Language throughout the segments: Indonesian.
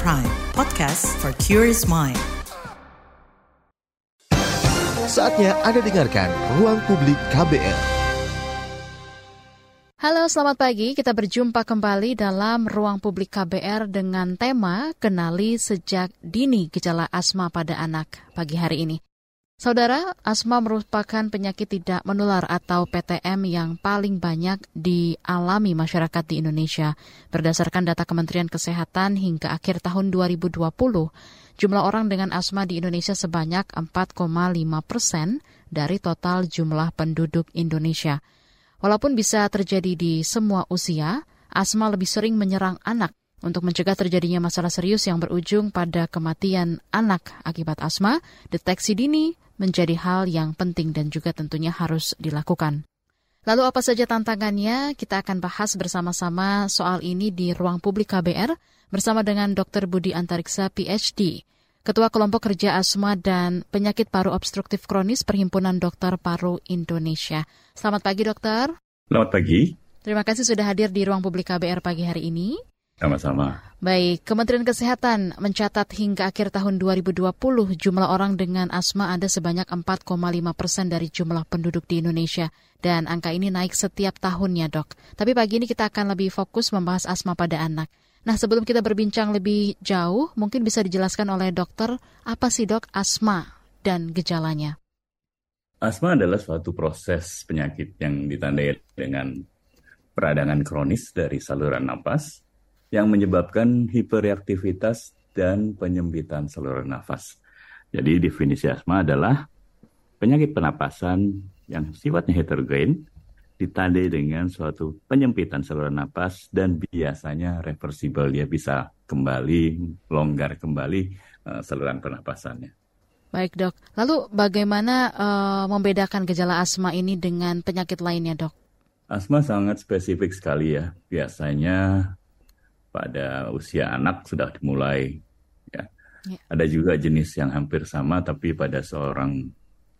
Prime, podcast for curious mind. Saatnya Anda dengarkan Ruang Publik KBR. Halo, selamat pagi. Kita berjumpa kembali dalam Ruang Publik KBR dengan tema Kenali Sejak Dini Gejala Asma pada Anak pagi hari ini. Saudara, asma merupakan penyakit tidak menular atau PTM yang paling banyak dialami masyarakat di Indonesia. Berdasarkan data Kementerian Kesehatan hingga akhir tahun 2020, jumlah orang dengan asma di Indonesia sebanyak 4,5 persen dari total jumlah penduduk Indonesia. Walaupun bisa terjadi di semua usia, asma lebih sering menyerang anak. Untuk mencegah terjadinya masalah serius yang berujung pada kematian anak akibat asma, deteksi dini menjadi hal yang penting dan juga tentunya harus dilakukan. Lalu apa saja tantangannya? Kita akan bahas bersama-sama soal ini di ruang publik KBR bersama dengan Dr. Budi Antariksa PhD, Ketua Kelompok Kerja Asma dan Penyakit Paru Obstruktif Kronis Perhimpunan Dokter Paru Indonesia. Selamat pagi dokter. Selamat pagi. Terima kasih sudah hadir di ruang publik KBR pagi hari ini. Sama-sama. Baik, Kementerian Kesehatan mencatat hingga akhir tahun 2020 jumlah orang dengan asma ada sebanyak 4,5 persen dari jumlah penduduk di Indonesia. Dan angka ini naik setiap tahunnya dok. Tapi pagi ini kita akan lebih fokus membahas asma pada anak. Nah sebelum kita berbincang lebih jauh, mungkin bisa dijelaskan oleh dokter apa sih dok asma dan gejalanya? Asma adalah suatu proses penyakit yang ditandai dengan peradangan kronis dari saluran nafas yang menyebabkan hiperreaktivitas dan penyempitan saluran nafas. Jadi definisi asma adalah penyakit penapasan yang sifatnya heterogen ditandai dengan suatu penyempitan saluran nafas dan biasanya reversible dia bisa kembali longgar kembali uh, saluran pernapasannya. Baik dok, lalu bagaimana uh, membedakan gejala asma ini dengan penyakit lainnya dok? Asma sangat spesifik sekali ya. Biasanya pada usia anak sudah dimulai. Ya. ya. Ada juga jenis yang hampir sama, tapi pada seorang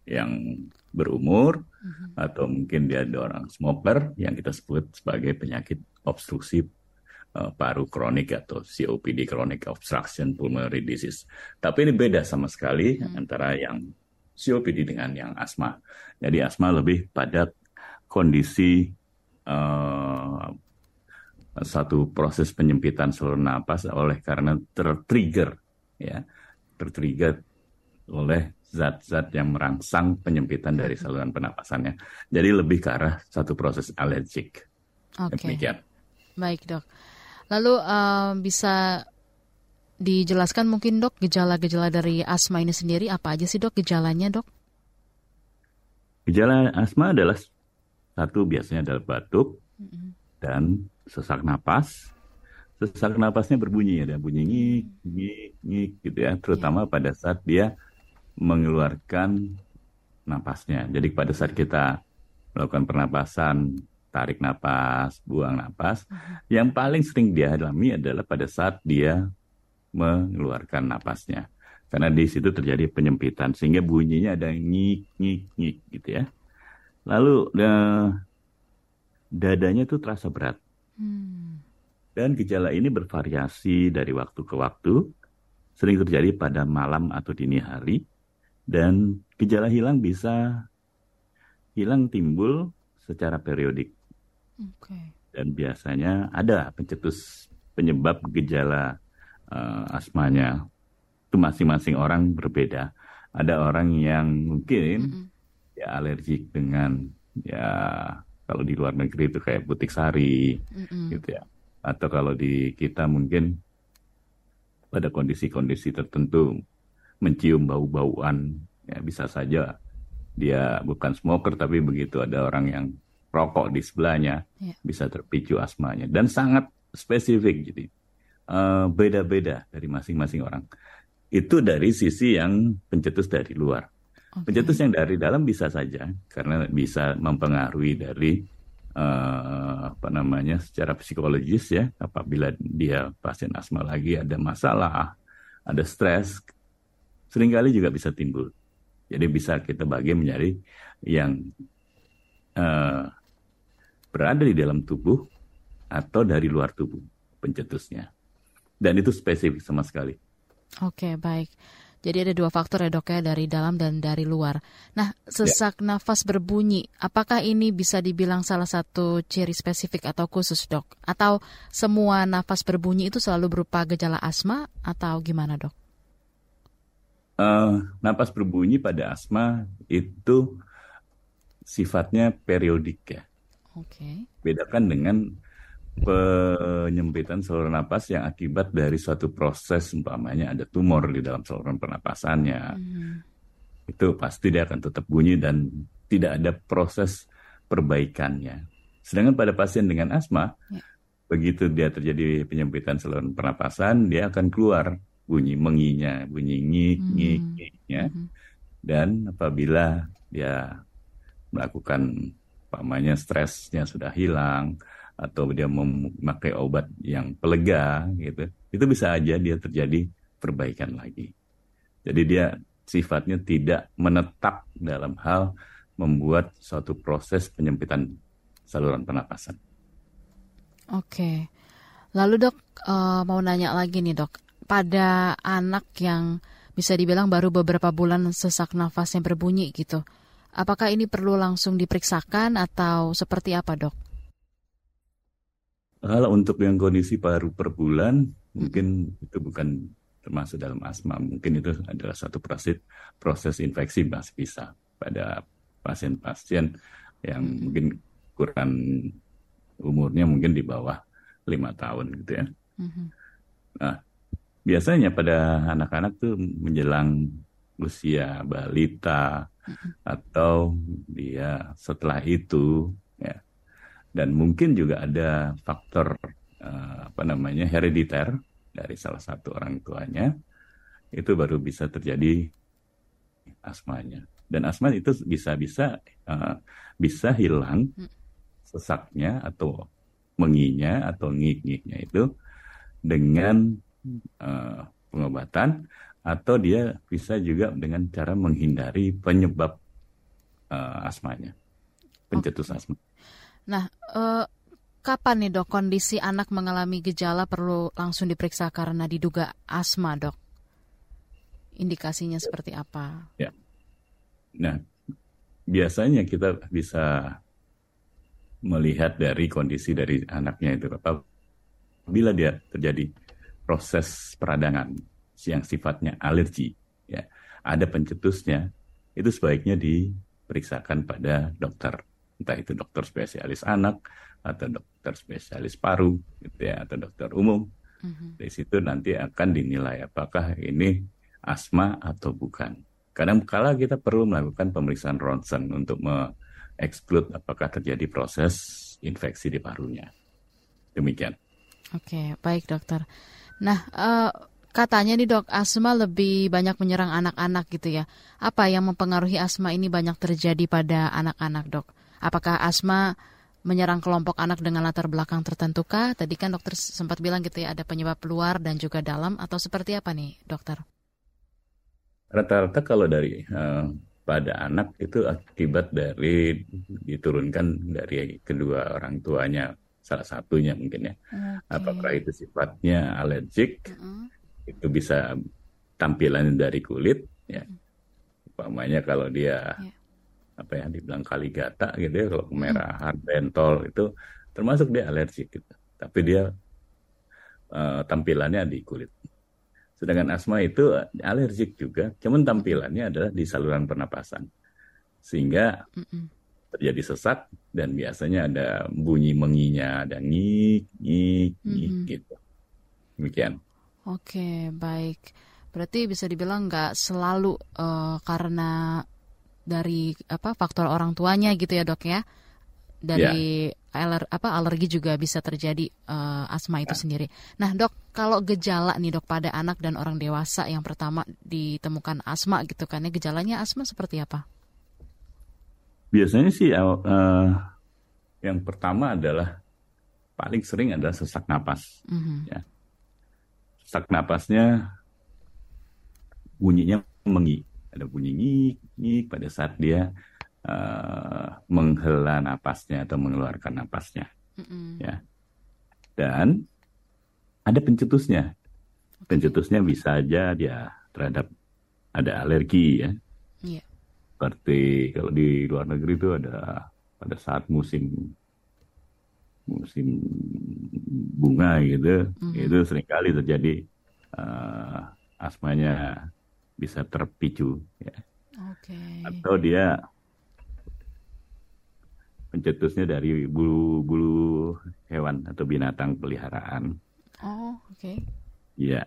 yang berumur uh-huh. atau mungkin dia ada orang smoker yang kita sebut sebagai penyakit obstruksi uh, paru kronik atau COPD chronic obstruction pulmonary disease. Tapi ini beda sama sekali uh-huh. antara yang COPD dengan yang asma. Jadi asma lebih pada kondisi uh, satu proses penyempitan saluran napas oleh karena tertrigger ya tertrigger oleh zat-zat yang merangsang penyempitan dari saluran penapasannya. Jadi lebih ke arah satu proses alergik. Oke. Okay. Baik dok. Lalu uh, bisa dijelaskan mungkin dok gejala-gejala dari asma ini sendiri apa aja sih dok gejalanya dok? Gejala asma adalah satu biasanya adalah batuk mm -hmm. dan sesak napas. Sesak napasnya berbunyi ada bunyi ngik, ngik, ngik gitu ya, terutama yeah. pada saat dia mengeluarkan napasnya. Jadi pada saat kita melakukan pernapasan, tarik napas, buang napas, yang paling sering dia alami adalah pada saat dia mengeluarkan napasnya. Karena di situ terjadi penyempitan sehingga bunyinya ada ngik ngik ngik gitu ya. Lalu uh, dadanya tuh terasa berat. Hmm. Dan gejala ini bervariasi dari waktu ke waktu, sering terjadi pada malam atau dini hari, dan gejala hilang bisa hilang timbul secara periodik. Okay. Dan biasanya ada pencetus penyebab gejala uh, asmanya. Itu masing-masing orang berbeda. Ada orang yang mungkin mm -hmm. ya alergik dengan ya kalau di luar negeri itu kayak butik sari mm-hmm. gitu ya. Atau kalau di kita mungkin pada kondisi-kondisi tertentu mencium bau-bauan ya bisa saja dia bukan smoker tapi begitu ada orang yang rokok di sebelahnya yeah. bisa terpicu asmanya dan sangat spesifik jadi uh, beda-beda dari masing-masing orang itu dari sisi yang pencetus dari luar Okay. Pencetus yang dari dalam bisa saja karena bisa mempengaruhi dari uh, apa namanya secara psikologis ya apabila dia pasien asma lagi ada masalah, ada stres, sering kali juga bisa timbul. Jadi bisa kita bagi menjadi yang uh, berada di dalam tubuh atau dari luar tubuh pencetusnya. Dan itu spesifik sama sekali. Oke, baik. Jadi ada dua faktor ya dok ya, dari dalam dan dari luar. Nah, sesak ya. nafas berbunyi, apakah ini bisa dibilang salah satu ciri spesifik atau khusus dok? Atau semua nafas berbunyi itu selalu berupa gejala asma atau gimana dok? Uh, nafas berbunyi pada asma itu sifatnya periodik ya. Oke. Okay. Bedakan dengan penyempitan saluran napas yang akibat dari suatu proses umpamanya ada tumor di dalam saluran pernapasannya hmm. itu pasti dia akan tetap bunyi dan tidak ada proses perbaikannya sedangkan pada pasien dengan asma ya. begitu dia terjadi penyempitan saluran pernapasan dia akan keluar bunyi menginya bunyi ngik hmm. ngik ngiknya hmm. dan apabila dia melakukan umpamanya stresnya sudah hilang atau dia memakai obat yang pelega gitu, itu bisa aja dia terjadi perbaikan lagi. Jadi dia sifatnya tidak menetap dalam hal membuat suatu proses penyempitan saluran pernapasan. Oke, lalu dok uh, mau nanya lagi nih dok, pada anak yang bisa dibilang baru beberapa bulan sesak nafasnya berbunyi gitu, apakah ini perlu langsung diperiksakan atau seperti apa dok? Kalau untuk yang kondisi paru per bulan, mungkin itu bukan termasuk dalam asma. Mungkin itu adalah satu proses proses infeksi masih bisa pada pasien-pasien yang mungkin kurang umurnya mungkin di bawah lima tahun gitu ya. Nah, biasanya pada anak-anak tuh menjelang usia balita atau dia setelah itu dan mungkin juga ada faktor uh, apa namanya herediter dari salah satu orang tuanya itu baru bisa terjadi asmanya dan asma itu bisa-bisa uh, bisa hilang sesaknya atau menginya atau ngik-ngiknya itu dengan uh, pengobatan atau dia bisa juga dengan cara menghindari penyebab uh, asmanya pencetus okay. asma. Nah, eh, kapan nih dok kondisi anak mengalami gejala perlu langsung diperiksa karena diduga asma dok? Indikasinya seperti apa? Ya. Nah, biasanya kita bisa melihat dari kondisi dari anaknya itu apa bila dia terjadi proses peradangan yang sifatnya alergi ya ada pencetusnya itu sebaiknya diperiksakan pada dokter entah itu dokter spesialis anak atau dokter spesialis paru gitu ya atau dokter umum mm-hmm. dari situ nanti akan dinilai apakah ini asma atau bukan kadang kala kita perlu melakukan pemeriksaan ronsen untuk mengeksklud apakah terjadi proses infeksi di parunya demikian oke baik dokter nah uh, katanya nih dok, asma lebih banyak menyerang anak-anak gitu ya. Apa yang mempengaruhi asma ini banyak terjadi pada anak-anak dok? Apakah asma menyerang kelompok anak dengan latar belakang tertentu kah? Tadi kan dokter sempat bilang gitu ya ada penyebab luar dan juga dalam atau seperti apa nih dokter? Rata-rata kalau dari uh, pada anak itu akibat dari diturunkan dari kedua orang tuanya salah satunya mungkin ya. Okay. Apakah itu sifatnya alergik? Uh -uh. Itu bisa tampilan dari kulit ya. Umpamanya kalau dia yeah apa yang dibilang kaligata gitu ya kalau kemerahan hmm. bentol itu termasuk dia alergi gitu. Tapi dia uh, tampilannya di kulit. Sedangkan asma itu alergik juga cuman tampilannya adalah di saluran pernapasan. Sehingga terjadi sesak dan biasanya ada bunyi menginya ada ngik ngik ngik gitu. Demikian. Oke baik. Berarti bisa dibilang nggak selalu uh, karena dari apa faktor orang tuanya gitu ya dok ya dari yeah. aler, apa alergi juga bisa terjadi uh, asma itu yeah. sendiri. Nah dok kalau gejala nih dok pada anak dan orang dewasa yang pertama ditemukan asma gitu kan ya gejalanya asma seperti apa? Biasanya sih uh, yang pertama adalah paling sering adalah sesak napas. Mm -hmm. ya. Sesak napasnya bunyinya mengi ada bunyi ngik ngik pada saat dia uh, menghela napasnya atau mengeluarkan napasnya mm-hmm. ya dan ada pencetusnya Pencetusnya bisa aja dia terhadap ada alergi ya. Iya. Seperti kalau di luar negeri itu ada pada saat musim musim bunga gitu, Mhm. itu sering kali terjadi eh, asmanya bisa terpicu ya. Oke. Atau dia pencetusnya dari bulu-bulu hewan atau binatang peliharaan. Oh, oke. Ya.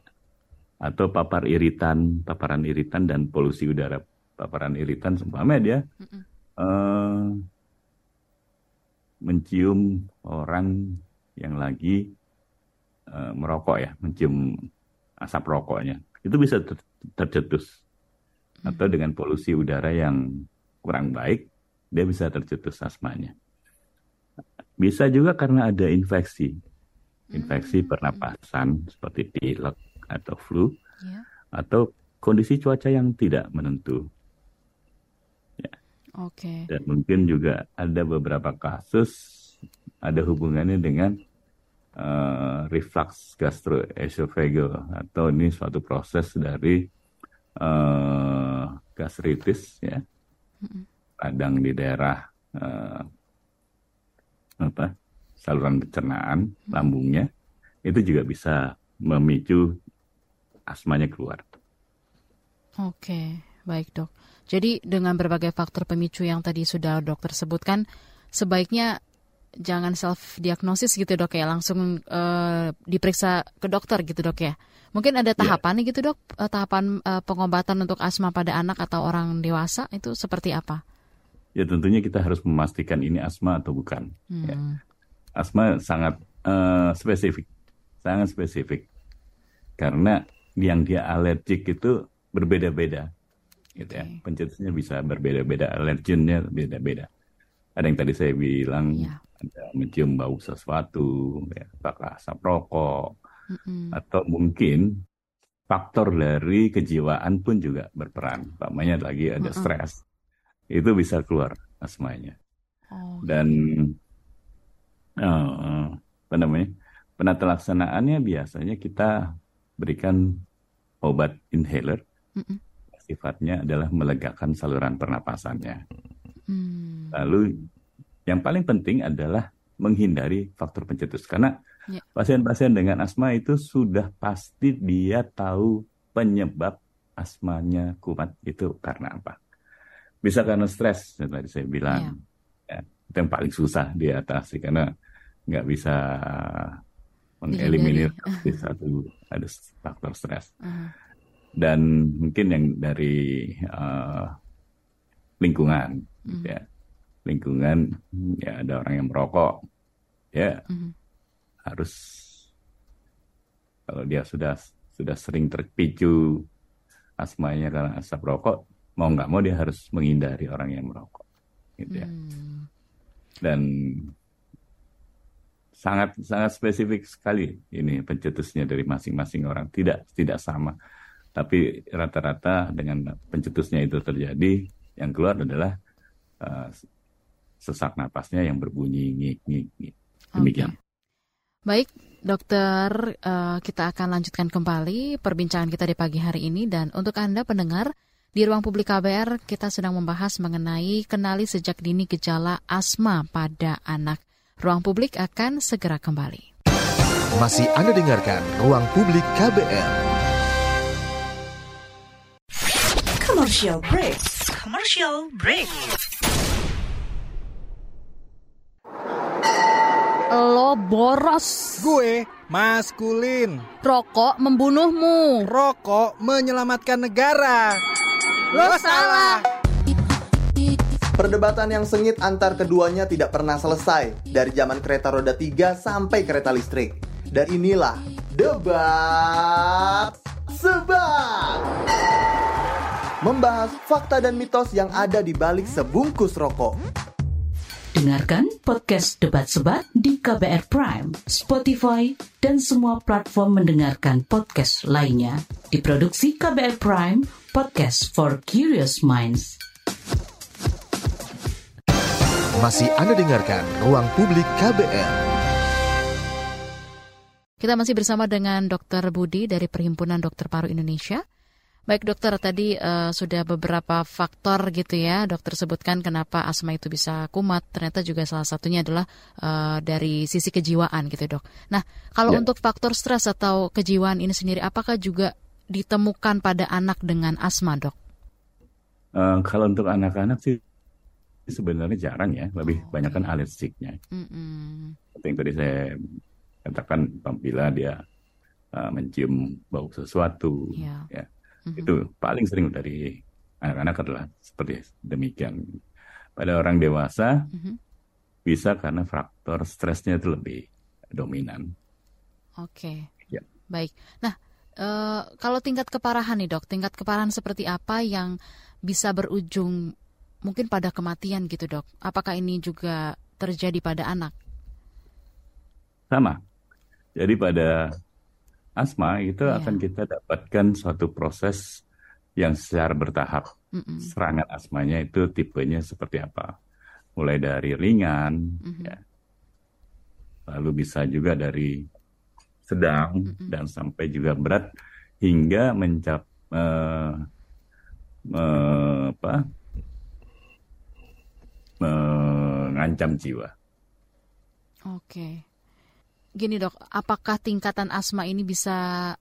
Atau papar iritan, paparan iritan dan polusi udara. Paparan iritan seumpama dia Mm-mm. eh, mencium orang yang lagi eh, merokok ya, mencium asap rokoknya. Itu bisa ter- tercetus. Atau dengan polusi udara yang kurang baik, dia bisa tercetus asmanya. Bisa juga karena ada infeksi. Infeksi Hmm. pernapasan seperti pilek atau flu Ya. atau kondisi cuaca yang tidak menentu. Oke. Dan mungkin juga ada beberapa kasus ada hubungannya dengan eh, reflux gastroesophageal. Atau ini suatu proses dari eh, gastritis ya, radang di daerah eh, apa saluran pencernaan lambungnya. Itu juga bisa memicu asmanya keluar. Oke, baik dok. Jadi dengan berbagai faktor pemicu yang tadi sudah dokter sebutkan, sebaiknya jangan self diagnosis gitu dok ya, langsung eh, diperiksa ke dokter gitu dok ya. Mungkin ada tahapan nih gitu dok, eh, tahapan eh, pengobatan untuk asma pada anak atau orang dewasa itu seperti apa? Ya tentunya kita harus memastikan ini asma atau bukan. ya. Hmm. Asma sangat eh, spesifik, sangat spesifik. Karena yang dia alergik itu berbeda-beda. Gitu ya. Oke. Pencetusnya bisa berbeda-beda, alergennya beda-beda. Ada yang tadi saya bilang, Ya. Ada mencium bau sesuatu, ya, apakah asap rokok, Mm-mm. atau mungkin faktor dari kejiwaan pun juga berperan. Umpamanya lagi ada Mm-mm. stres, itu bisa keluar asmanya. Oh, Dan eh, apa namanya penata laksanaannya biasanya kita berikan obat inhaler, Mm-mm. sifatnya adalah melegakan saluran pernapasannya. Hmm. Lalu yang paling penting adalah menghindari faktor pencetus karena Ya. pasien-pasien dengan asma itu sudah pasti dia tahu penyebab asmanya kumat itu karena apa. Bisa karena stres yang tadi saya bilang. Ya, itu yang paling susah diatasi karena nggak bisa mengeliminir di satu ada faktor stres Ah, dan mungkin yang dari eh, lingkungan Hmm. ya lingkungan ya ada orang yang merokok ya mhm. harus kalau dia sudah sudah sering terpicu asmanya karena asap rokok mau nggak mau dia harus menghindari orang yang merokok gitu ya Hmm. dan sangat sangat spesifik sekali ini pencetusnya dari masing-masing orang tidak tidak sama tapi rata-rata dengan pencetusnya itu terjadi yang keluar adalah eh, sesak napasnya yang berbunyi ngik ngik ngik demikian Oke. Baik, dokter, eh, kita akan lanjutkan kembali perbincangan kita di pagi hari ini dan untuk Anda pendengar di ruang publik KBR kita sedang membahas mengenai kenali sejak dini gejala asma pada anak. Ruang publik akan segera kembali. Masih Anda dengarkan Ruang Publik KBR. Commercial break. Commercial break. Lo boros, Gue maskulin. rokok membunuhmu. Rokok menyelamatkan negara. Lo salah. Perdebatan yang sengit antar keduanya tidak pernah selesai dari zaman kereta roda 3 sampai kereta listrik. Dan inilah debat sebat. Membahas fakta dan mitos yang ada di balik sebungkus rokok. Dengarkan podcast Debat Sebat di KBR Prime, Spotify, dan semua platform mendengarkan podcast lainnya. Diproduksi KBR Prime, podcast for curious minds. Masih Anda dengarkan Ruang Publik KBR. Kita masih bersama dengan Dr. Budi dari Perhimpunan Dokter Paru Indonesia. Baik dokter, tadi uh, sudah beberapa faktor gitu ya dokter sebutkan kenapa asma itu bisa kumat. Ternyata juga salah satunya adalah uh, dari sisi kejiwaan gitu dok. Nah kalau ya. untuk faktor stres atau kejiwaan ini sendiri, apakah juga ditemukan pada anak dengan asma dok? Uh, kalau untuk anak-anak sih sebenarnya jarang ya, lebih oh. banyak kan alergiknya. Mm -mm. Seperti yang tadi saya katakan apabila dia uh, mencium bau sesuatu, yeah. ya hmm Itu paling sering dari anak-anak adalah seperti demikian. Pada orang dewasa mm-hmm. bisa karena faktor stresnya itu lebih dominan. Oke. Okay. Ya. Baik. Nah, e, kalau tingkat keparahan nih dok, tingkat keparahan seperti apa yang bisa berujung mungkin pada kematian gitu dok? Apakah ini juga terjadi pada anak? Sama. Jadi pada asma itu yeah. akan kita dapatkan suatu proses yang secara bertahap. Mm-mm. Serangan asmanya itu tipenya seperti apa? Mulai dari ringan, mm-hmm. ya. lalu bisa juga dari sedang mm-hmm. dan sampai juga berat hingga mencap uh, apa? mengancam jiwa. Oke. Okay gini dok, apakah tingkatan asma ini bisa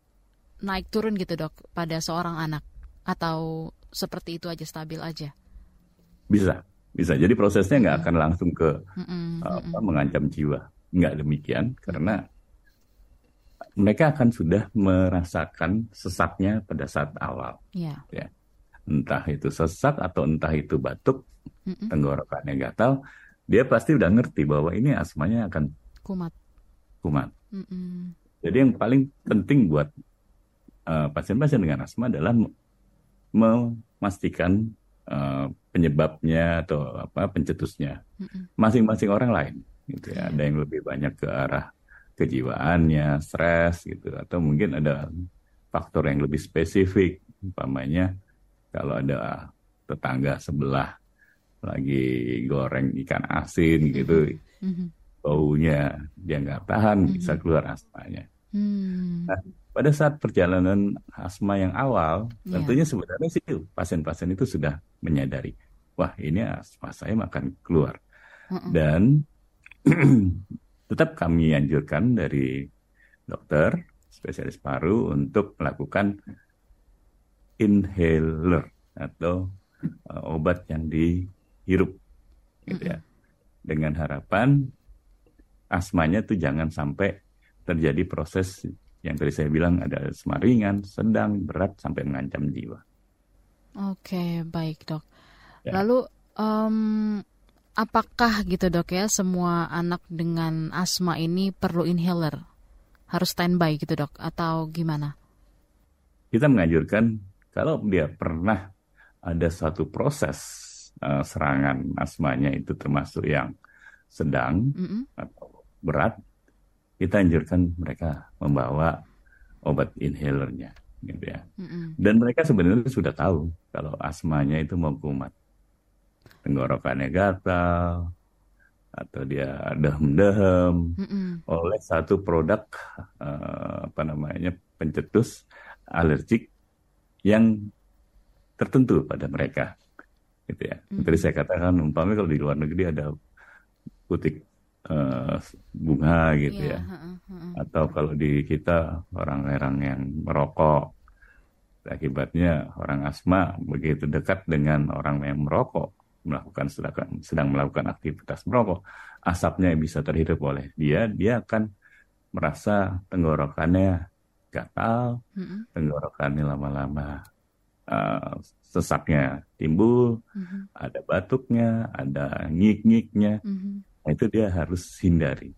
naik turun gitu dok pada seorang anak atau seperti itu aja stabil aja? Bisa, bisa. Jadi prosesnya nggak akan langsung ke mm apa, mengancam jiwa, nggak demikian karena mereka akan sudah merasakan sesaknya pada saat awal. Yeah. Ya. Entah itu sesak atau entah itu batuk, -mm. tenggorokannya gatal, dia pasti udah ngerti bahwa ini asmanya akan kumat kumat. Mm-mm. Jadi yang paling penting buat uh, pasien-pasien dengan asma adalah memastikan uh, penyebabnya atau apa pencetusnya masing-masing orang lain. Gitu ya. Ada yang lebih banyak ke arah kejiwaannya, stres gitu, atau mungkin ada faktor yang lebih spesifik, umpamanya kalau ada tetangga sebelah lagi goreng ikan asin gitu. Mm-hmm baunya dia nggak tahan hmm. bisa keluar asmanya. Hmm. Nah, pada saat perjalanan asma yang awal, yeah. tentunya sebenarnya sih pasien-pasien itu sudah menyadari, wah ini asma saya akan keluar. Uh -uh. Dan tetap kami anjurkan dari dokter spesialis paru untuk melakukan inhaler atau uh, obat yang dihirup, gitu ya, dengan harapan asmanya tuh jangan sampai terjadi proses yang tadi saya bilang ada asma ringan, sedang, berat sampai mengancam jiwa. Oke, baik dok. Ya. Lalu um, apakah gitu dok ya semua anak dengan asma ini perlu inhaler? Harus standby gitu dok atau gimana? Kita menganjurkan kalau dia pernah ada satu proses uh, serangan asmanya itu termasuk yang sedang mm -hmm. atau berat, kita anjurkan mereka membawa obat inhalernya, gitu ya. Mm-hmm. Dan mereka sebenarnya sudah tahu kalau asmanya itu mau kumat, tenggorokannya gatal, atau dia dehem-dehem mm-hmm. oleh satu produk uh, apa namanya pencetus alergik yang tertentu pada mereka gitu ya. Mm-hmm. Tadi saya katakan umpamanya kalau di luar negeri ada putik uh, bunga gitu yeah. ya. Uh, uh, Atau kalau di kita orang-orang yang merokok, akibatnya orang asma begitu dekat dengan orang yang merokok, melakukan sedang, sedang melakukan aktivitas merokok, asapnya bisa terhirup oleh dia, dia akan merasa tenggorokannya gatal, uh, tenggorokannya lama-lama uh, sesaknya timbul, uh, ada batuknya, ada ngik-ngiknya. Uh, Nah, itu dia harus hindari.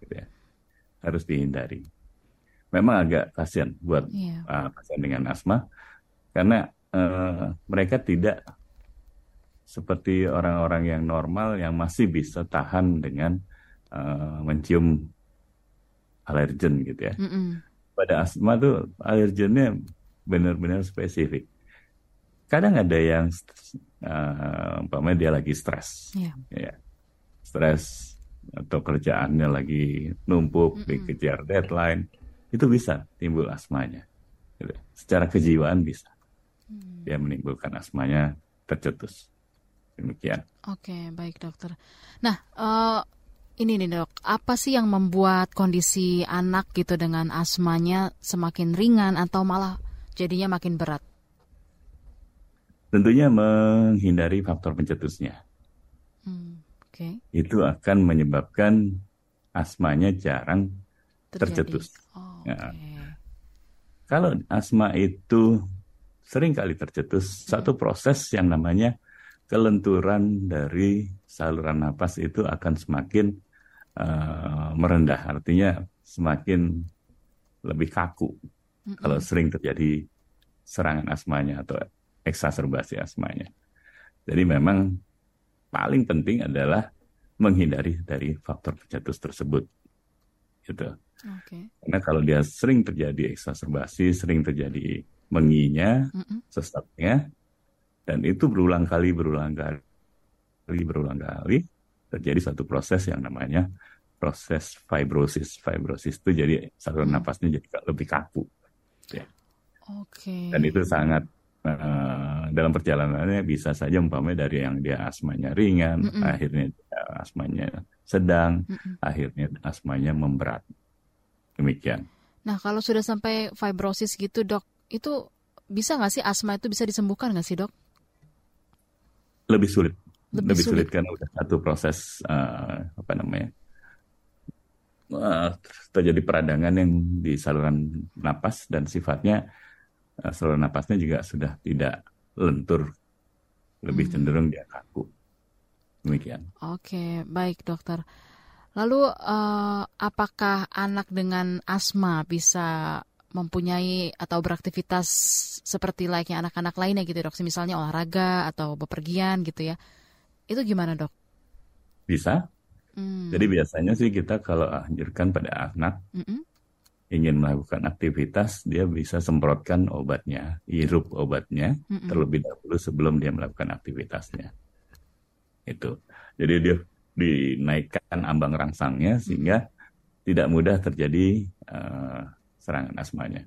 Gitu ya. Harus dihindari. Memang agak kasihan buat yeah. Iya. uh, pasien dengan asma karena uh, mereka tidak seperti orang-orang yang normal yang masih bisa tahan dengan uh, mencium alergen gitu ya. Mm -mm. Pada asma tuh alergennya benar-benar spesifik. Kadang ada yang uh, umpamanya dia lagi stres. Yeah. Ya stres atau kerjaannya lagi numpuk mm -mm. dikejar deadline itu bisa timbul asmanya. Gitu. Secara kejiwaan bisa. Dia menimbulkan asmanya tercetus. Demikian. Oke, baik dokter. Nah, eh, ini nih dok, apa sih yang membuat kondisi anak gitu dengan asmanya semakin ringan atau malah jadinya makin berat? Tentunya menghindari faktor pencetusnya. Hmm, Oke, Itu akan menyebabkan asmanya jarang terjadi. tercetus. Oh, Ya. Oke. Kalau asma itu sering kali tercetus, satu proses yang namanya kelenturan dari saluran napas itu akan semakin eh, merendah, artinya semakin lebih kaku. Kalau sering terjadi serangan asmanya atau eksaserbasi asmanya. Jadi memang paling penting adalah menghindari dari faktor pencetus tersebut. Gitu. Oke. Karena kalau dia sering terjadi eksaserbasi, sering terjadi menginya, Mm-mm. sesaknya, dan itu berulang kali, berulang kali, berulang kali, terjadi satu proses yang namanya proses fibrosis. Fibrosis itu jadi saluran napasnya jadi lebih kaku. Ya. Oke. Dan itu sangat eh, dalam perjalanannya bisa saja umpamanya dari yang dia asmanya ringan, Mm-mm. akhirnya dia asmanya sedang, Mm-mm. akhirnya asmanya memberat. Demikian. Nah, kalau sudah sampai fibrosis gitu, dok, itu bisa nggak sih asma itu bisa disembuhkan nggak sih, dok? lebih sulit Lebih lebih, sulit. sulit. karena udah satu proses eh, apa namanya eh, terjadi peradangan yang di saluran napas dan sifatnya saluran napasnya juga sudah tidak lentur lebih Hmm. cenderung dia kaku demikian Oke, baik dokter. Lalu eh, apakah anak dengan asma bisa mempunyai atau beraktivitas seperti layaknya anak-anak lainnya gitu dok? Misalnya olahraga atau bepergian gitu ya? Itu gimana dok? bisa Hmm, jadi biasanya sih kita kalau anjurkan pada anak mm-mm. Ingin melakukan aktivitas dia bisa semprotkan obatnya hirup obatnya Mm-mm. terlebih dahulu sebelum dia melakukan aktivitasnya. Itu. Jadi dia dinaikkan ambang rangsangnya sehingga tidak mudah terjadi eh, serangan asmanya.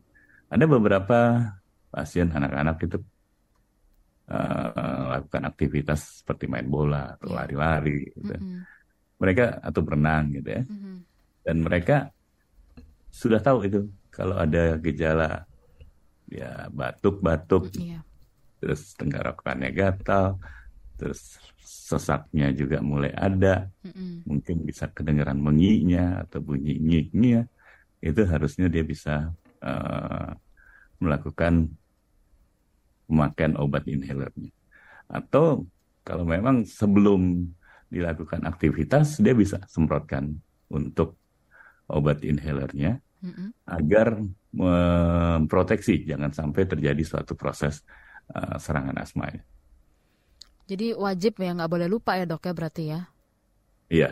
Ada beberapa pasien anak-anak itu eh, lakukan aktivitas seperti main bola atau Iya. lari-lari gitu. Mm-mm. Mereka atau berenang gitu ya. Mhm. Dan mereka sudah tahu itu kalau ada gejala ya batuk-batuk Iya. terus tenggorokannya gatal, terus sesaknya juga mulai ada, Mm-mm. mungkin bisa kedengaran menginya atau bunyi ngiknya, itu harusnya dia bisa eh, melakukan pemakaian obat inhalernya. Atau kalau memang sebelum dilakukan aktivitas, dia bisa semprotkan untuk obat inhalernya Mm-mm. agar memproteksi jangan sampai terjadi suatu proses eh, serangan asma. Jadi wajib ya nggak boleh lupa ya dok ya berarti ya? Iya,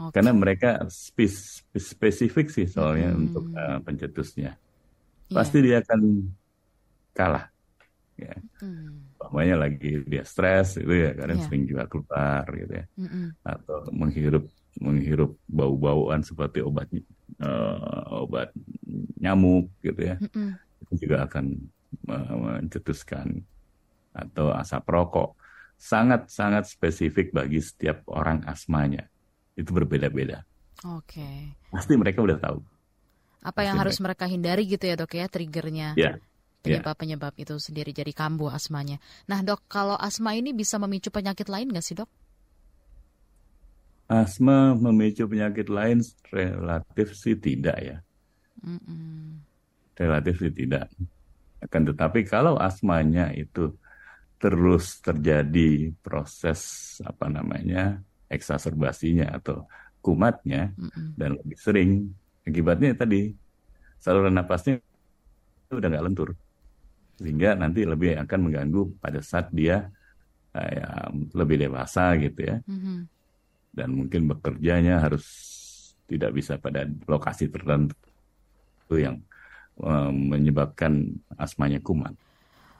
Oke. karena mereka spes- spesifik sih soalnya Mm-mm. untuk eh, pencetusnya. Iya. Pasti dia akan kalah. Ya, Hmm. umpamanya lagi dia stres itu ya kadang Iya. sering juga keluar gitu ya, Mm-mm. atau menghirup menghirup bau-bauan seperti obat eh, obat nyamuk gitu ya. Mm-mm. itu juga akan eh, mencetuskan atau asap rokok sangat-sangat spesifik bagi setiap orang asmanya itu berbeda-beda Oke. pasti mereka udah tahu Apa yang Pasti harus mereka hindari gitu ya dok ya triggernya? ya Penyebab-penyebab itu sendiri jadi kambuh asmanya. Nah dok, kalau asma ini bisa memicu penyakit lain nggak sih dok? Asma memicu penyakit lain relatif sih tidak ya Mm-mm. relatif sih tidak akan tetapi kalau asmanya itu terus terjadi proses apa namanya eksaserbasinya atau kumatnya Mm-mm. dan lebih sering akibatnya tadi saluran napasnya udah nggak lentur sehingga nanti lebih akan mengganggu pada saat dia eh, ya, lebih dewasa gitu ya Mhm. Dan mungkin bekerjanya harus tidak bisa pada lokasi tertentu yang eh, menyebabkan asmanya kumat.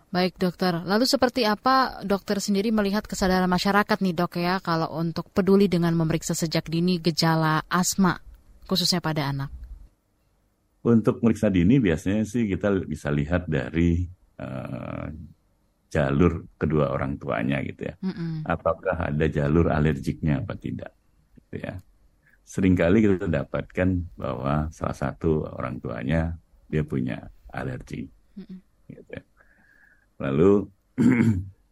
Baik dokter, lalu seperti apa dokter sendiri melihat kesadaran masyarakat nih dok ya kalau untuk peduli dengan memeriksa sejak dini gejala asma khususnya pada anak? untuk meriksa dini biasanya sih kita bisa lihat dari uh, jalur kedua orang tuanya gitu ya. Mm-mm. Apakah ada jalur alergiknya apa tidak? Gitu ya. Seringkali kita dapatkan bahwa salah satu orang tuanya dia punya alergi. Mm-mm. Gitu ya. Lalu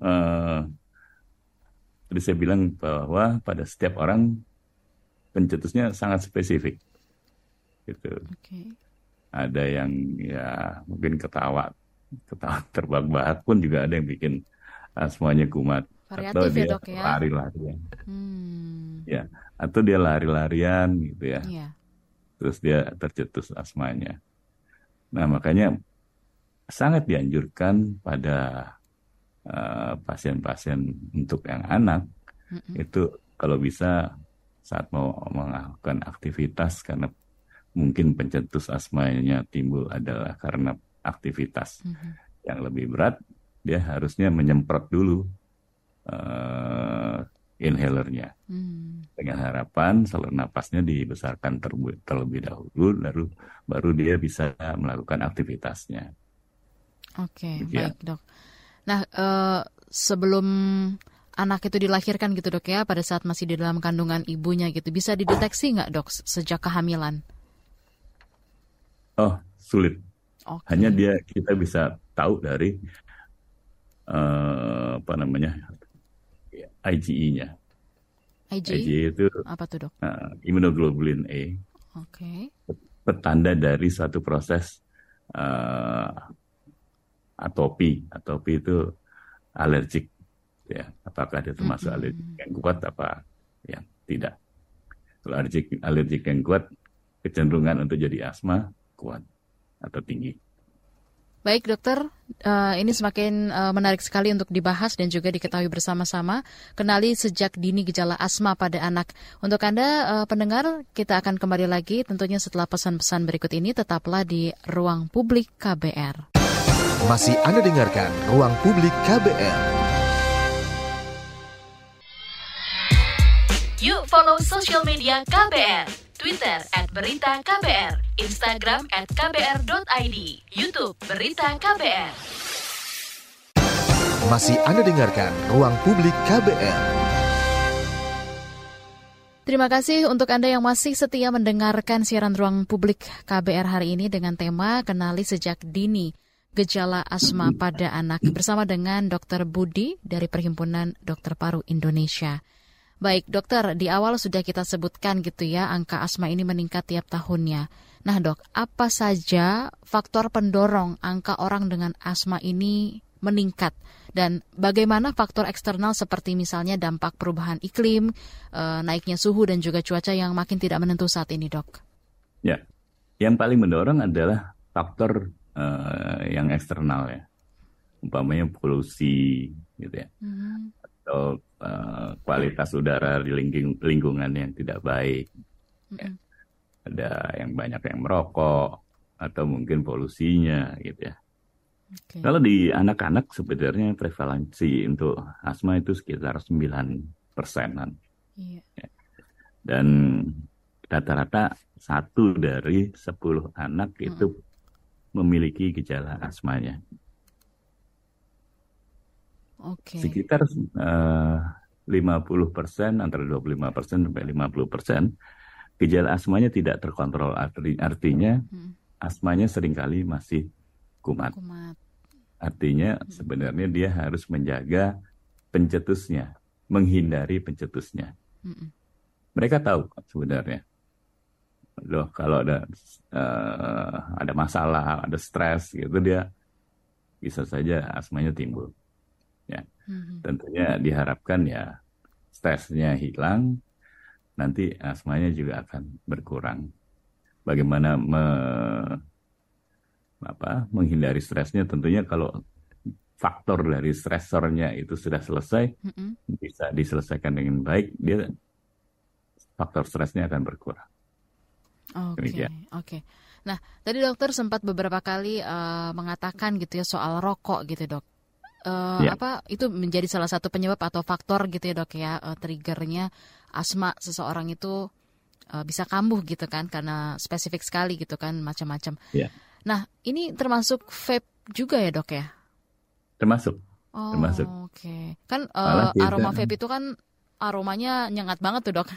uh, tadi saya bilang bahwa pada setiap orang pencetusnya sangat spesifik. Gitu. Oke. ada yang ya mungkin ketawa ketawa terbahak-bahak pun juga ada yang bikin ah, semuanya kumat atau Variatif ya dia ya. lari-larian Hmm. ya atau dia lari-larian gitu ya Iya. terus dia tercetus asmanya nah makanya sangat dianjurkan pada eh, pasien-pasien untuk yang anak Mm-mm. itu kalau bisa saat mau melakukan aktivitas karena mungkin pencetus asmanya timbul adalah karena aktivitas Mhm. yang lebih berat, dia harusnya menyemprot dulu eh, inhalernya Hmm. dengan harapan saluran napasnya dibesarkan terlebih, dahulu, lalu baru dia bisa melakukan aktivitasnya. Oke, ya. baik dok. Nah, eh, sebelum anak itu dilahirkan gitu dok ya, pada saat masih di dalam kandungan ibunya gitu, bisa dideteksi nggak dok sejak kehamilan? Oh, sulit. Oke. Hanya dia kita bisa tahu dari eh, apa namanya IgE-nya. IG? IgE itu Apa tuh dok? eh, immunoglobulin A, Oke. petanda dari suatu proses eh, atopi. Atopi itu alergik, ya. Apakah dia termasuk Mm-mm. alergik yang kuat apa yang tidak? Kalau alergik alergik yang kuat, kecenderungan untuk jadi asma kuat atau tinggi. Baik dokter, eh, ini semakin eh, menarik sekali untuk dibahas dan juga diketahui bersama-sama. Kenali sejak dini gejala asma pada anak. Untuk Anda eh, pendengar, kita akan kembali lagi tentunya setelah pesan-pesan berikut ini. Tetaplah di Ruang Publik KBR. Masih Anda dengarkan Ruang Publik KBR. Yuk follow social media KBR. Twitter at Berita KBR. Instagram at KBR.id. Youtube Berita KBR. Masih Anda dengarkan Ruang Publik KBR. Terima kasih untuk Anda yang masih setia mendengarkan siaran ruang publik KBR hari ini dengan tema Kenali Sejak Dini Gejala Asma pada Anak bersama dengan Dr. Budi dari Perhimpunan Dokter Paru Indonesia. Baik dokter, di awal sudah kita sebutkan gitu ya angka asma ini meningkat tiap tahunnya. Nah dok, apa saja faktor pendorong angka orang dengan asma ini meningkat dan bagaimana faktor eksternal seperti misalnya dampak perubahan iklim, eh, naiknya suhu dan juga cuaca yang makin tidak menentu saat ini, Dok. Ya, yang paling mendorong adalah faktor eh, yang eksternal ya, umpamanya polusi gitu ya, atau eh, kualitas udara di lingking- lingkungan yang tidak baik. Ya. Ada yang banyak yang merokok atau mungkin polusinya gitu ya. Oke. Kalau di anak-anak sebenarnya prevalensi untuk asma itu sekitar 9 persenan. Iya. Dan rata-rata satu dari 10 anak itu memiliki gejala asmanya. Oke. Sekitar eh, 50 persen, antara 25 persen sampai 50 persen, gejala asmanya tidak terkontrol. Arti- Artinya Mm, asmanya sering kali masih kumat. kumat. Artinya sebenarnya dia harus menjaga pencetusnya, menghindari pencetusnya. Mm-mm. Mereka tahu sebenarnya. Loh, kalau ada eh, ada masalah, ada stres gitu dia bisa saja asmanya timbul. Mhm. tentunya diharapkan ya stresnya hilang, nanti asmanya juga akan berkurang. Bagaimana me- apa menghindari stresnya? Tentunya kalau faktor dari stresornya itu sudah selesai, Mm-mm. bisa diselesaikan dengan baik, dia faktor stresnya akan berkurang. Oke, Demikian. oke. Nah, tadi dokter sempat beberapa kali eh, mengatakan gitu ya soal rokok gitu dok. Eh, Ya. Apa itu menjadi salah satu penyebab atau faktor gitu ya dok ya eh, triggernya asma seseorang itu uh, bisa kambuh gitu kan karena spesifik sekali gitu kan macam-macam. Ya. Nah, ini termasuk vape juga ya, Dok ya? Termasuk. Oh, termasuk. oke. Okay. Kan uh, kita- aroma vape itu kan aromanya nyengat banget tuh, Dok.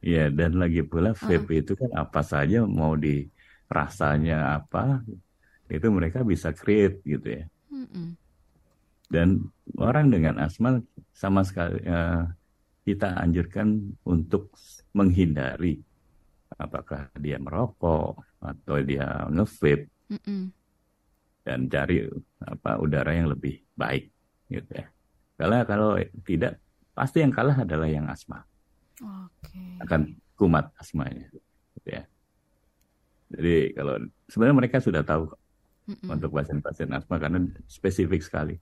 Iya, dan lagi pula vape itu kan apa saja mau di rasanya apa itu mereka bisa create gitu ya. Mm-mm. Dan orang dengan asma sama sekali eh, kita anjurkan untuk menghindari apakah dia merokok atau dia nge-vape dan cari apa udara yang lebih baik gitu ya. Karena kalau tidak pasti yang kalah adalah yang asma Oke. akan kumat asmanya gitu ya. Jadi kalau sebenarnya mereka sudah tahu Mm-mm. untuk pasien-pasien asma karena spesifik sekali.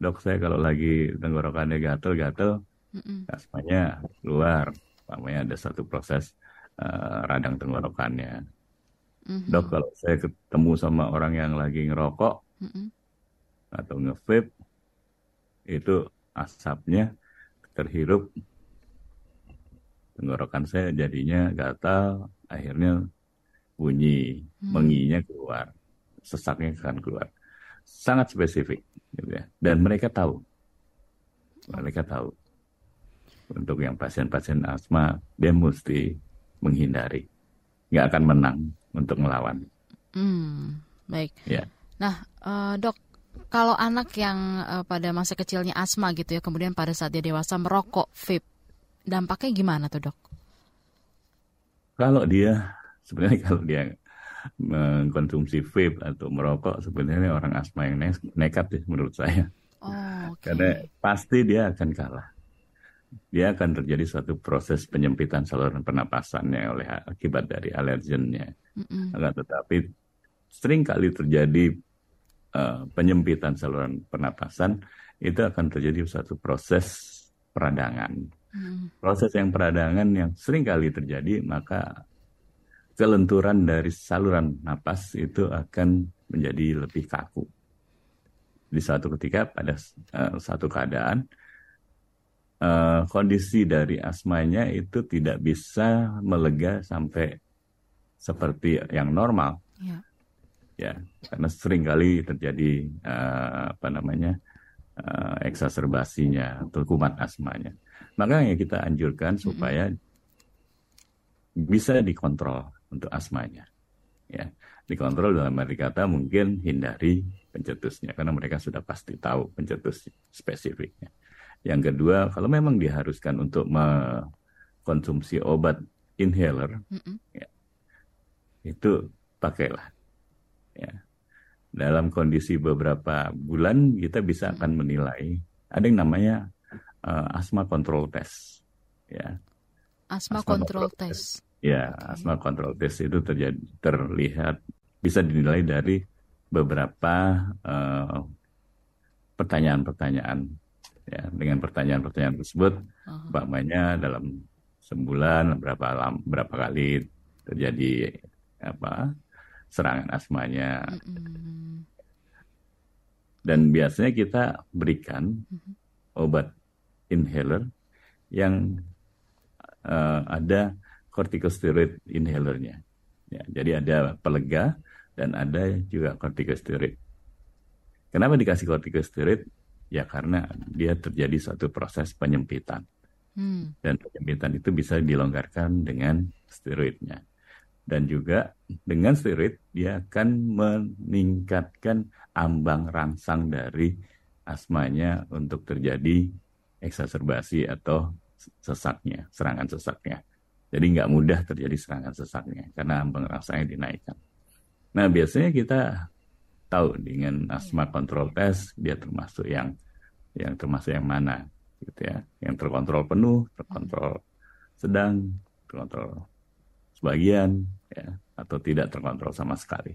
Dok saya kalau lagi tenggorokannya gatel-gatel, Mm-mm. asmanya keluar. Namanya ada satu proses eh, radang tenggorokannya. Mhm. Dok kalau saya ketemu sama orang yang lagi ngerokok Mm-mm. atau nge-vape, itu asapnya terhirup tenggorokan saya jadinya gatal, akhirnya bunyi, Hmm. menginya keluar, sesaknya akan keluar. Sangat spesifik. Dan mereka tahu, mereka tahu. Untuk yang pasien-pasien asma, dia mesti menghindari, nggak akan menang untuk melawan. Hmm, baik. Ya. Nah, eh, dok, kalau anak yang eh, pada masa kecilnya asma gitu ya, kemudian pada saat dia dewasa merokok vape, dampaknya gimana tuh dok? Kalau dia sebenarnya kalau dia mengkonsumsi vape atau merokok sebenarnya orang asma yang ne- nekat ya menurut saya. Oh, oke. Karena pasti dia akan kalah. Dia akan terjadi suatu proses penyempitan saluran pernapasannya oleh akibat dari alergennya. Mm-mm. Akan tetapi sering kali terjadi eh, penyempitan saluran pernapasan itu akan terjadi suatu proses peradangan Mm. proses yang peradangan yang sering kali terjadi, maka kelenturan dari saluran napas itu akan menjadi lebih kaku. Di suatu ketika pada eh, satu keadaan eh, kondisi dari asmanya itu tidak bisa melega sampai seperti yang normal Ya. ya karena sering kali terjadi eh, apa namanya eh, eksaserbasinya atau kumat asmanya makanya kita anjurkan supaya bisa dikontrol untuk asmanya. Ya dikontrol dalam arti kata mungkin hindari pencetusnya karena mereka sudah pasti tahu pencetus spesifiknya. Yang kedua kalau memang diharuskan untuk mengkonsumsi obat inhaler Mm-mm. itu pakailah. Ya dalam kondisi beberapa bulan kita bisa akan menilai ada yang namanya eh, asma control test. Ya. Asma, Asma control control test. Ya asma control test itu terjadi terlihat bisa dinilai dari beberapa eh, pertanyaan-pertanyaan ya dengan pertanyaan-pertanyaan tersebut. Umpamanya dalam sebulan berapa lam, berapa kali terjadi apa serangan asmanya. Dan biasanya kita berikan obat inhaler yang eh, ada corticosteroid inhalernya. Ya, jadi ada pelega dan ada juga corticosteroid. Kenapa dikasih corticosteroid? Ya karena dia terjadi suatu proses penyempitan Hmm. dan penyempitan itu bisa dilonggarkan dengan steroidnya. Dan juga dengan steroid dia akan meningkatkan ambang rangsang dari asmanya untuk terjadi eksaserbasi atau sesaknya, serangan sesaknya. Jadi nggak mudah terjadi serangan sesaknya karena ambang rangsangnya dinaikkan. Nah biasanya kita tahu dengan asma control test dia termasuk yang yang termasuk yang mana gitu ya, yang terkontrol penuh, terkontrol sedang, terkontrol sebagian ya atau tidak terkontrol sama sekali.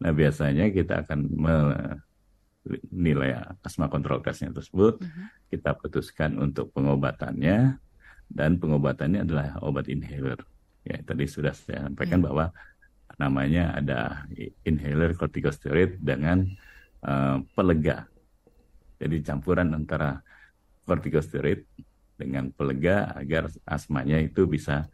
Nah biasanya kita akan menilai asma control testnya tersebut, kita putuskan untuk pengobatannya dan pengobatannya adalah obat inhaler. Ya tadi sudah saya sampaikan bahwa namanya ada inhaler corticosteroid dengan eh, pelega. Jadi campuran antara corticosteroid dengan pelega agar asmanya itu bisa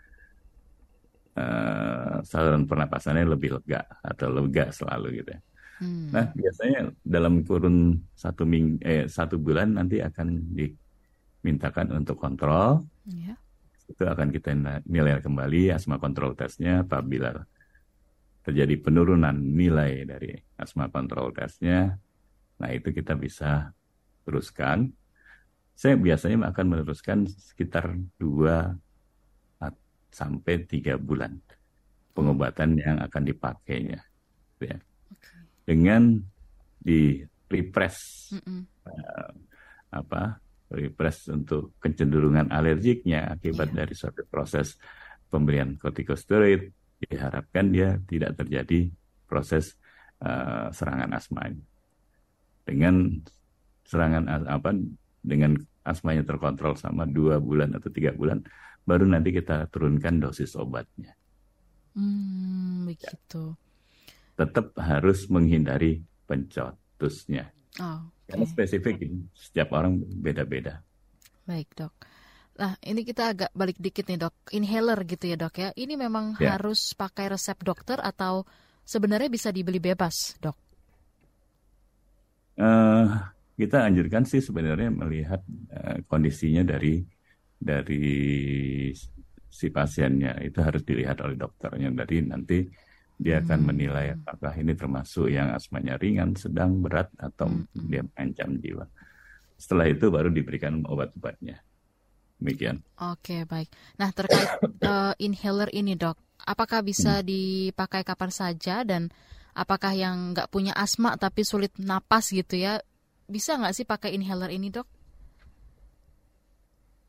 uh, saluran pernapasannya lebih lega atau lega selalu gitu ya. Hmm. Nah biasanya dalam kurun satu eh, satu bulan nanti akan dimintakan untuk kontrol. Yeah. Itu akan kita nilai kembali asma kontrol tesnya apabila terjadi penurunan nilai dari asma kontrol tesnya. Nah itu kita bisa teruskan. Saya biasanya akan meneruskan sekitar dua sampai tiga bulan pengobatan yang akan dipakainya, ya. Dengan di repress uh, apa repress untuk kecenderungan alergiknya akibat yeah. dari suatu proses pemberian kortikosteroid diharapkan dia tidak terjadi proses uh, serangan asma ini. Dengan serangan apa dengan asmanya terkontrol sama dua bulan atau tiga bulan, baru nanti kita turunkan dosis obatnya. Hmm, begitu. Tetap harus menghindari pencotusnya. Oh. Karena spesifik setiap orang beda-beda. Baik dok. Nah ini kita agak balik dikit nih dok. Inhaler gitu ya dok ya. Ini memang ya. harus pakai resep dokter atau sebenarnya bisa dibeli bebas dok? Uh, kita anjurkan sih sebenarnya melihat uh, kondisinya dari dari si pasiennya itu harus dilihat oleh dokternya. Jadi nanti dia akan hmm. menilai apakah ini termasuk yang asmanya ringan, sedang, berat, atau hmm. dia mengancam jiwa. Setelah itu baru diberikan obat-obatnya. Demikian. Oke, baik. Nah, terkait uh, inhaler ini, dok, apakah bisa hmm. dipakai kapan saja dan apakah yang nggak punya asma tapi sulit napas gitu ya, bisa nggak sih pakai inhaler ini, dok?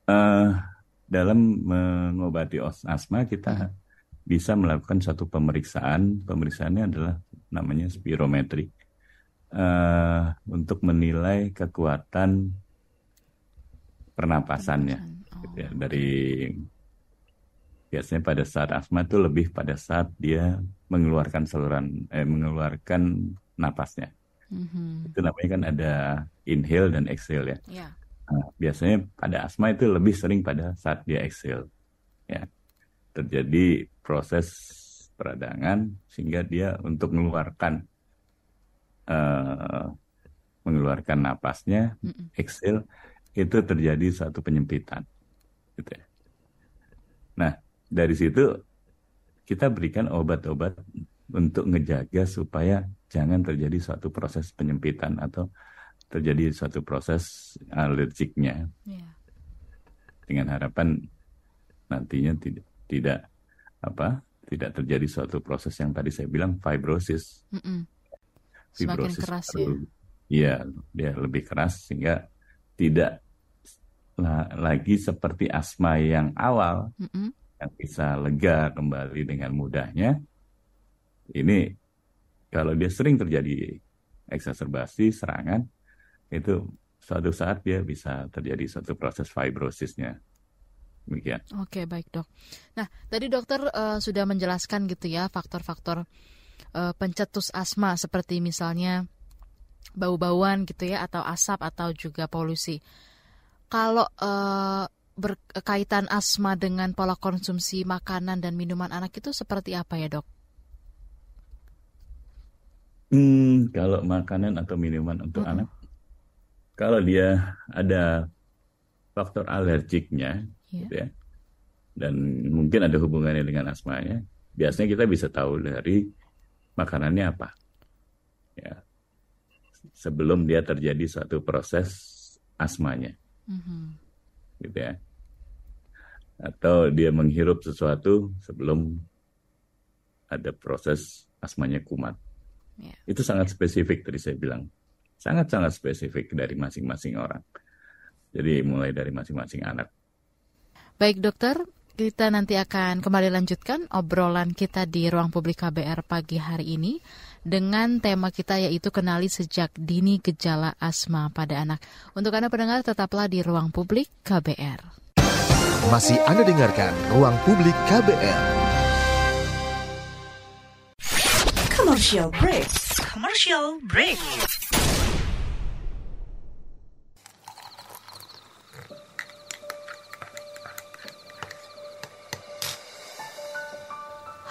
uh, dalam mengobati asma kita bisa melakukan satu pemeriksaan. Pemeriksaannya adalah namanya spirometri uh, untuk menilai kekuatan pernapasannya. Oh. Gitu ya. Dari biasanya pada saat asma itu lebih pada saat dia mengeluarkan saluran eh mengeluarkan napasnya. Mm-hmm. Itu namanya kan ada inhale dan exhale ya. Yeah. Nah, biasanya pada asma itu lebih sering pada saat dia exhale. Ya. Terjadi proses peradangan sehingga dia untuk mengeluarkan uh, mengeluarkan napasnya, mm exhale itu terjadi satu penyempitan. Gitu ya. Nah, dari situ kita berikan obat-obat untuk ngejaga supaya jangan terjadi suatu proses penyempitan atau terjadi suatu proses alergiknya yeah. dengan harapan nantinya tidak tidak apa tidak terjadi suatu proses yang tadi saya bilang fibrosis mm -mm. fibrosis keras ya iya dia lebih keras sehingga tidak lagi seperti asma yang awal mm -mm. yang bisa lega kembali dengan mudahnya ini kalau dia sering terjadi eksaserbasi serangan itu suatu saat dia bisa terjadi suatu proses fibrosisnya. Demikian. Oke, baik dok. Nah, tadi dokter uh, sudah menjelaskan gitu ya faktor-faktor uh, pencetus asma seperti misalnya bau-bauan gitu ya atau asap atau juga polusi. Kalau uh, berkaitan asma dengan pola konsumsi makanan dan minuman anak itu seperti apa ya dok? Hmm, kalau makanan atau minuman untuk -hmm. anak kalau dia ada faktor alergiknya, yeah. gitu ya, dan mungkin ada hubungannya dengan asmanya, biasanya kita bisa tahu dari makanannya apa. Ya, sebelum dia terjadi suatu proses asmanya, mm-hmm. gitu ya, atau dia menghirup sesuatu sebelum ada proses asmanya kumat. Yeah. Itu sangat spesifik tadi saya bilang sangat-sangat spesifik dari masing-masing orang. Jadi mulai dari masing-masing anak. Baik dokter, kita nanti akan kembali lanjutkan obrolan kita di ruang publik KBR pagi hari ini dengan tema kita yaitu kenali sejak dini gejala asma pada anak. Untuk Anda pendengar tetaplah di ruang publik KBR. Masih Anda dengarkan ruang publik KBR. Commercial break. Commercial break.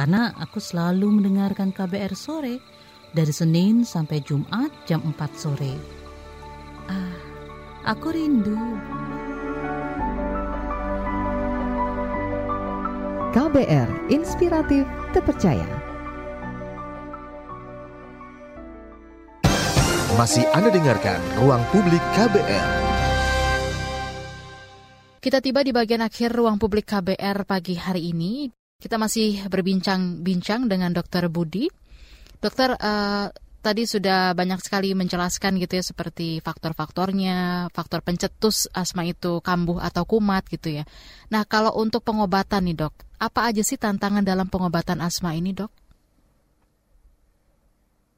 Karena aku selalu mendengarkan KBR sore dari Senin sampai Jumat jam 4 sore. Ah, aku rindu. KBR Inspiratif Terpercaya. Masih Anda dengarkan Ruang Publik KBR. Kita tiba di bagian akhir ruang publik KBR pagi hari ini. Kita masih berbincang-bincang dengan Dr. Budi. Dokter, uh, tadi sudah banyak sekali menjelaskan gitu ya seperti faktor-faktornya, faktor pencetus asma itu kambuh atau kumat gitu ya. Nah, kalau untuk pengobatan nih, Dok, apa aja sih tantangan dalam pengobatan asma ini, Dok?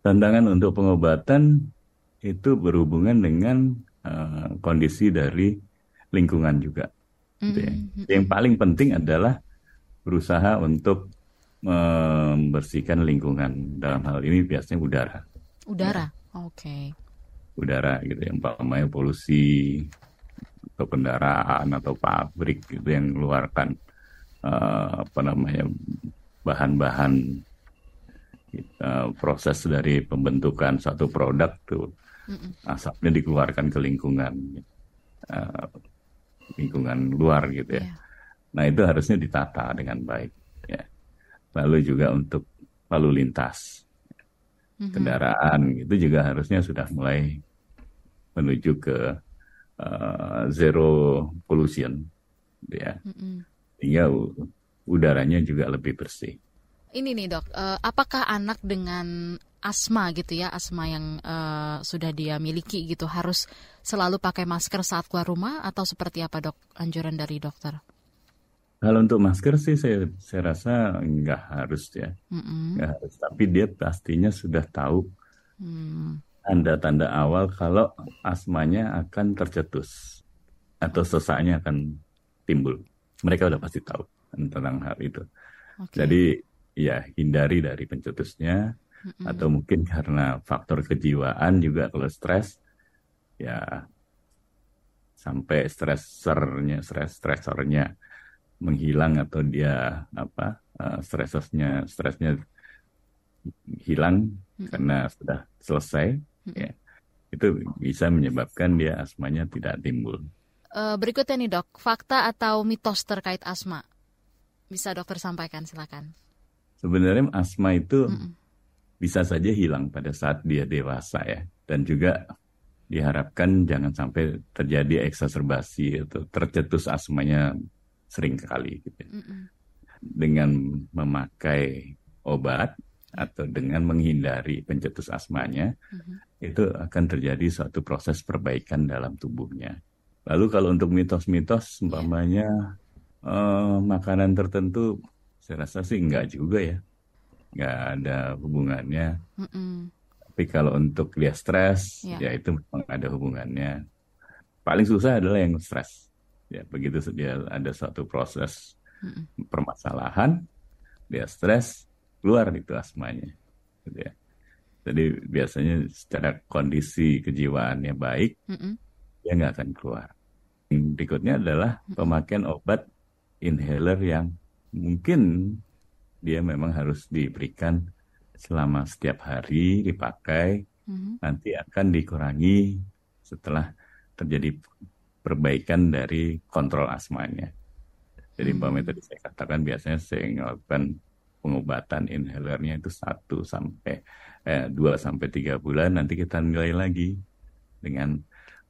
Tantangan untuk pengobatan itu berhubungan dengan uh, kondisi dari lingkungan juga. Gitu ya. Mm-hmm. Yang paling penting adalah berusaha untuk membersihkan lingkungan. Dalam hal ini biasanya udara. Udara, ya. oke. Okay. Udara gitu, yang umpamanya polusi atau kendaraan atau pabrik gitu yang mengeluarkan uh, apa namanya bahan-bahan uh, proses dari pembentukan satu produk tuh asapnya dikeluarkan ke lingkungan uh, lingkungan luar gitu ya. Yeah. Nah itu harusnya ditata dengan baik. Ya. Lalu juga untuk lalu lintas mm-hmm. kendaraan itu juga harusnya sudah mulai menuju ke uh, zero pollution, ya. Mm-hmm. Sehingga udaranya juga lebih bersih. Ini nih dok, uh, apakah anak dengan asma gitu ya, asma yang uh, sudah dia miliki gitu harus selalu pakai masker saat keluar rumah atau seperti apa dok anjuran dari dokter? Kalau untuk masker sih saya saya rasa nggak harus ya, mm-hmm. nggak harus. Tapi dia pastinya sudah tahu mm. tanda-tanda awal kalau asmanya akan tercetus atau sesaknya akan timbul. Mereka udah pasti tahu tentang hal itu. Okay. Jadi ya hindari dari pencetusnya mm-hmm. atau mungkin karena faktor kejiwaan juga kalau stres ya sampai stresernya stres stresornya menghilang atau dia apa uh, stresnya stresnya hilang mm-hmm. karena sudah selesai mm-hmm. ya itu bisa menyebabkan dia asmanya tidak timbul. Uh, berikutnya nih dok, fakta atau mitos terkait asma bisa dokter sampaikan silakan. Sebenarnya asma itu -mm. bisa saja hilang pada saat dia dewasa ya. Dan juga diharapkan jangan sampai terjadi eksaserbasi atau tercetus asmanya sering kali gitu. Mm -mm. Dengan memakai obat atau dengan menghindari pencetus asmanya, mm -hmm. itu akan terjadi suatu proses perbaikan dalam tubuhnya. Lalu kalau untuk mitos-mitos, iya. umpamanya yeah. uh, makanan tertentu saya rasa sih enggak juga ya. Enggak ada hubungannya. Mm -mm. Tapi kalau untuk dia stres, yeah. ya itu memang ada hubungannya. Paling susah adalah yang stres. Ya, begitu dia ada suatu proses mm -mm. permasalahan, dia stres, keluar itu asmanya. Gitu ya. Jadi biasanya secara kondisi kejiwaannya baik, mm -mm. dia nggak akan keluar. Yang berikutnya adalah pemakaian obat inhaler yang mungkin dia memang harus diberikan selama setiap hari dipakai, mm-hmm. nanti akan dikurangi setelah terjadi perbaikan dari kontrol asmanya. Jadi mm-hmm. tadi saya katakan biasanya saya melakukan pengobatan inhalernya itu satu sampai eh, 2 sampai tiga bulan nanti kita nilai lagi dengan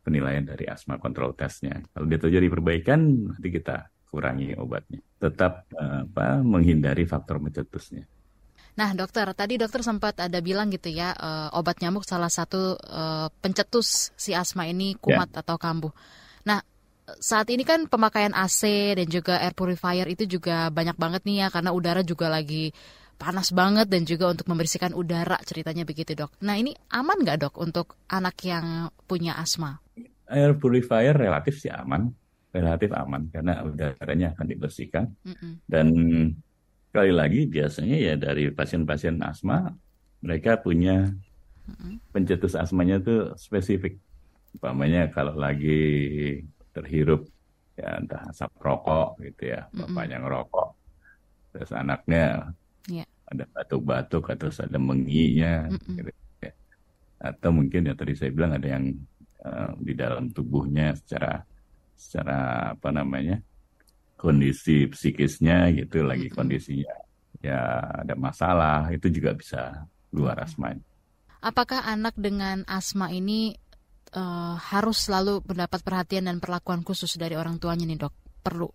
penilaian dari asma kontrol tesnya. Kalau dia terjadi perbaikan nanti kita kurangi obatnya. Tetap uh, apa menghindari faktor mencetusnya. Nah, dokter, tadi dokter sempat ada bilang gitu ya, uh, obat nyamuk salah satu uh, pencetus si asma ini kumat yeah. atau kambuh. Nah, saat ini kan pemakaian AC dan juga air purifier itu juga banyak banget nih ya karena udara juga lagi panas banget dan juga untuk membersihkan udara ceritanya begitu dok. Nah ini aman nggak dok untuk anak yang punya asma? Air purifier relatif sih aman, relatif aman karena udaranya akan dibersihkan. Mm -mm. Dan sekali lagi biasanya ya dari pasien-pasien asma mereka punya pencetus asmanya itu spesifik. Umpamanya kalau lagi terhirup ya entah asap rokok gitu ya, bapaknya ngerokok, terus anaknya yeah. ada batuk-batuk atau ada menginya, gitu, ya. atau mungkin ya tadi saya bilang ada yang uh, di dalam tubuhnya secara secara apa namanya kondisi psikisnya gitu lagi kondisinya ya ada masalah itu juga bisa luar asma. Apakah anak dengan asma ini uh, harus selalu mendapat perhatian dan perlakuan khusus dari orang tuanya nih dok? Perlu?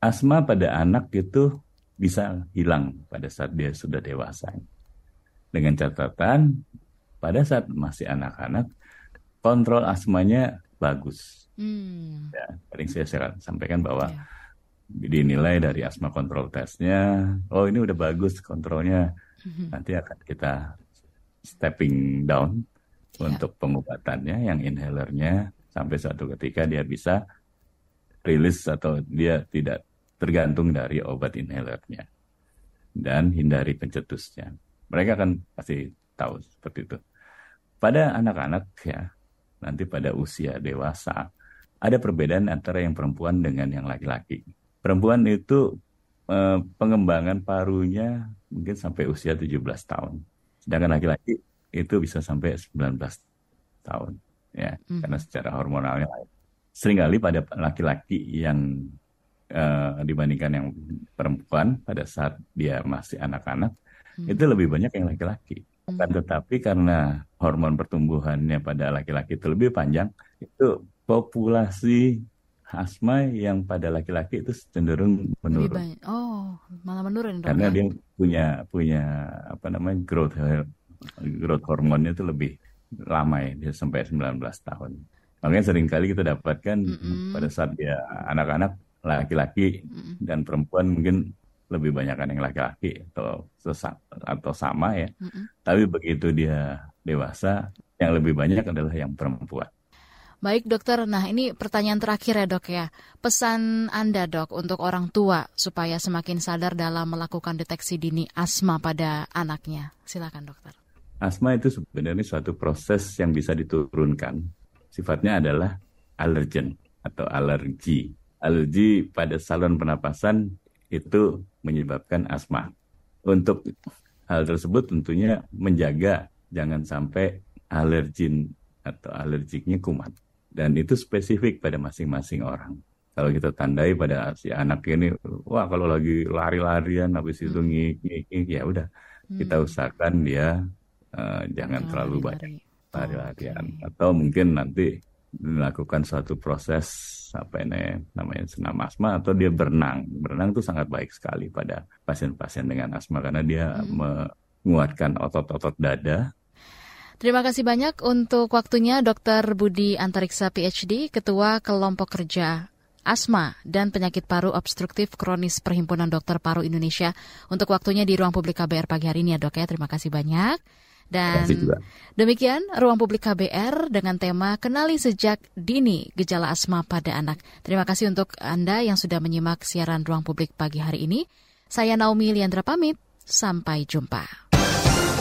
Asma pada anak itu bisa hilang pada saat dia sudah dewasa. Dengan catatan pada saat masih anak-anak kontrol asmanya bagus. Hmm. Ya, paling saya sampaikan bahwa yeah. dinilai dari asma kontrol tesnya, oh ini udah bagus kontrolnya, mm-hmm. nanti akan kita stepping down. Untuk pengobatannya yang inhalernya sampai suatu ketika dia bisa rilis atau dia tidak tergantung dari obat inhalernya dan hindari pencetusnya. Mereka akan pasti tahu seperti itu. Pada anak-anak ya, nanti pada usia dewasa, ada perbedaan antara yang perempuan dengan yang laki-laki. Perempuan itu eh, pengembangan parunya mungkin sampai usia 17 tahun. Sedangkan laki-laki itu bisa sampai 19 tahun ya hmm. karena secara hormonalnya lain. Seringkali pada laki-laki yang uh, dibandingkan yang perempuan pada saat dia masih anak-anak hmm. itu lebih banyak yang laki-laki. Hmm. Kan tetapi karena hormon pertumbuhannya pada laki-laki itu lebih panjang, itu populasi asma yang pada laki-laki itu cenderung menurun. Oh, malah menurun. Karena ya? dia punya punya apa namanya growth growth hormonnya itu lebih lama ya, dia sampai 19 tahun. Makanya sering kali kita dapatkan mm -hmm. pada saat dia anak-anak laki-laki mm -hmm. dan perempuan mungkin lebih banyak kan yang laki-laki atau sesak atau sama ya. Mm -hmm. Tapi begitu dia dewasa, yang lebih banyak adalah yang perempuan. Baik dokter, nah ini pertanyaan terakhir ya dok ya. Pesan Anda dok untuk orang tua supaya semakin sadar dalam melakukan deteksi dini asma pada anaknya. Silakan dokter. Asma itu sebenarnya suatu proses yang bisa diturunkan. Sifatnya adalah alergen atau alergi. Alergi pada saluran pernapasan itu menyebabkan asma. Untuk hal tersebut tentunya menjaga jangan sampai alergin atau alergiknya kumat dan itu spesifik pada masing-masing orang. Kalau kita tandai pada si anak ini, wah kalau lagi lari-larian habis itu hmm. ngik ya udah hmm. kita usahakan dia uh, jangan lari, terlalu banyak lari-larian okay. atau mungkin nanti melakukan suatu proses apa ini namanya senam asma atau dia berenang. Berenang itu sangat baik sekali pada pasien-pasien dengan asma karena dia hmm. menguatkan otot-otot dada Terima kasih banyak untuk waktunya Dr. Budi Antariksa PhD, Ketua Kelompok Kerja Asma dan Penyakit Paru Obstruktif Kronis Perhimpunan Dokter Paru Indonesia untuk waktunya di ruang publik KBR pagi hari ini ya dok ya. Terima kasih banyak. Dan demikian ruang publik KBR dengan tema Kenali Sejak Dini Gejala Asma pada Anak. Terima kasih untuk Anda yang sudah menyimak siaran ruang publik pagi hari ini. Saya Naomi Liandra pamit. Sampai jumpa.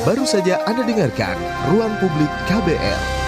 Baru saja Anda dengarkan Ruang Publik KBR.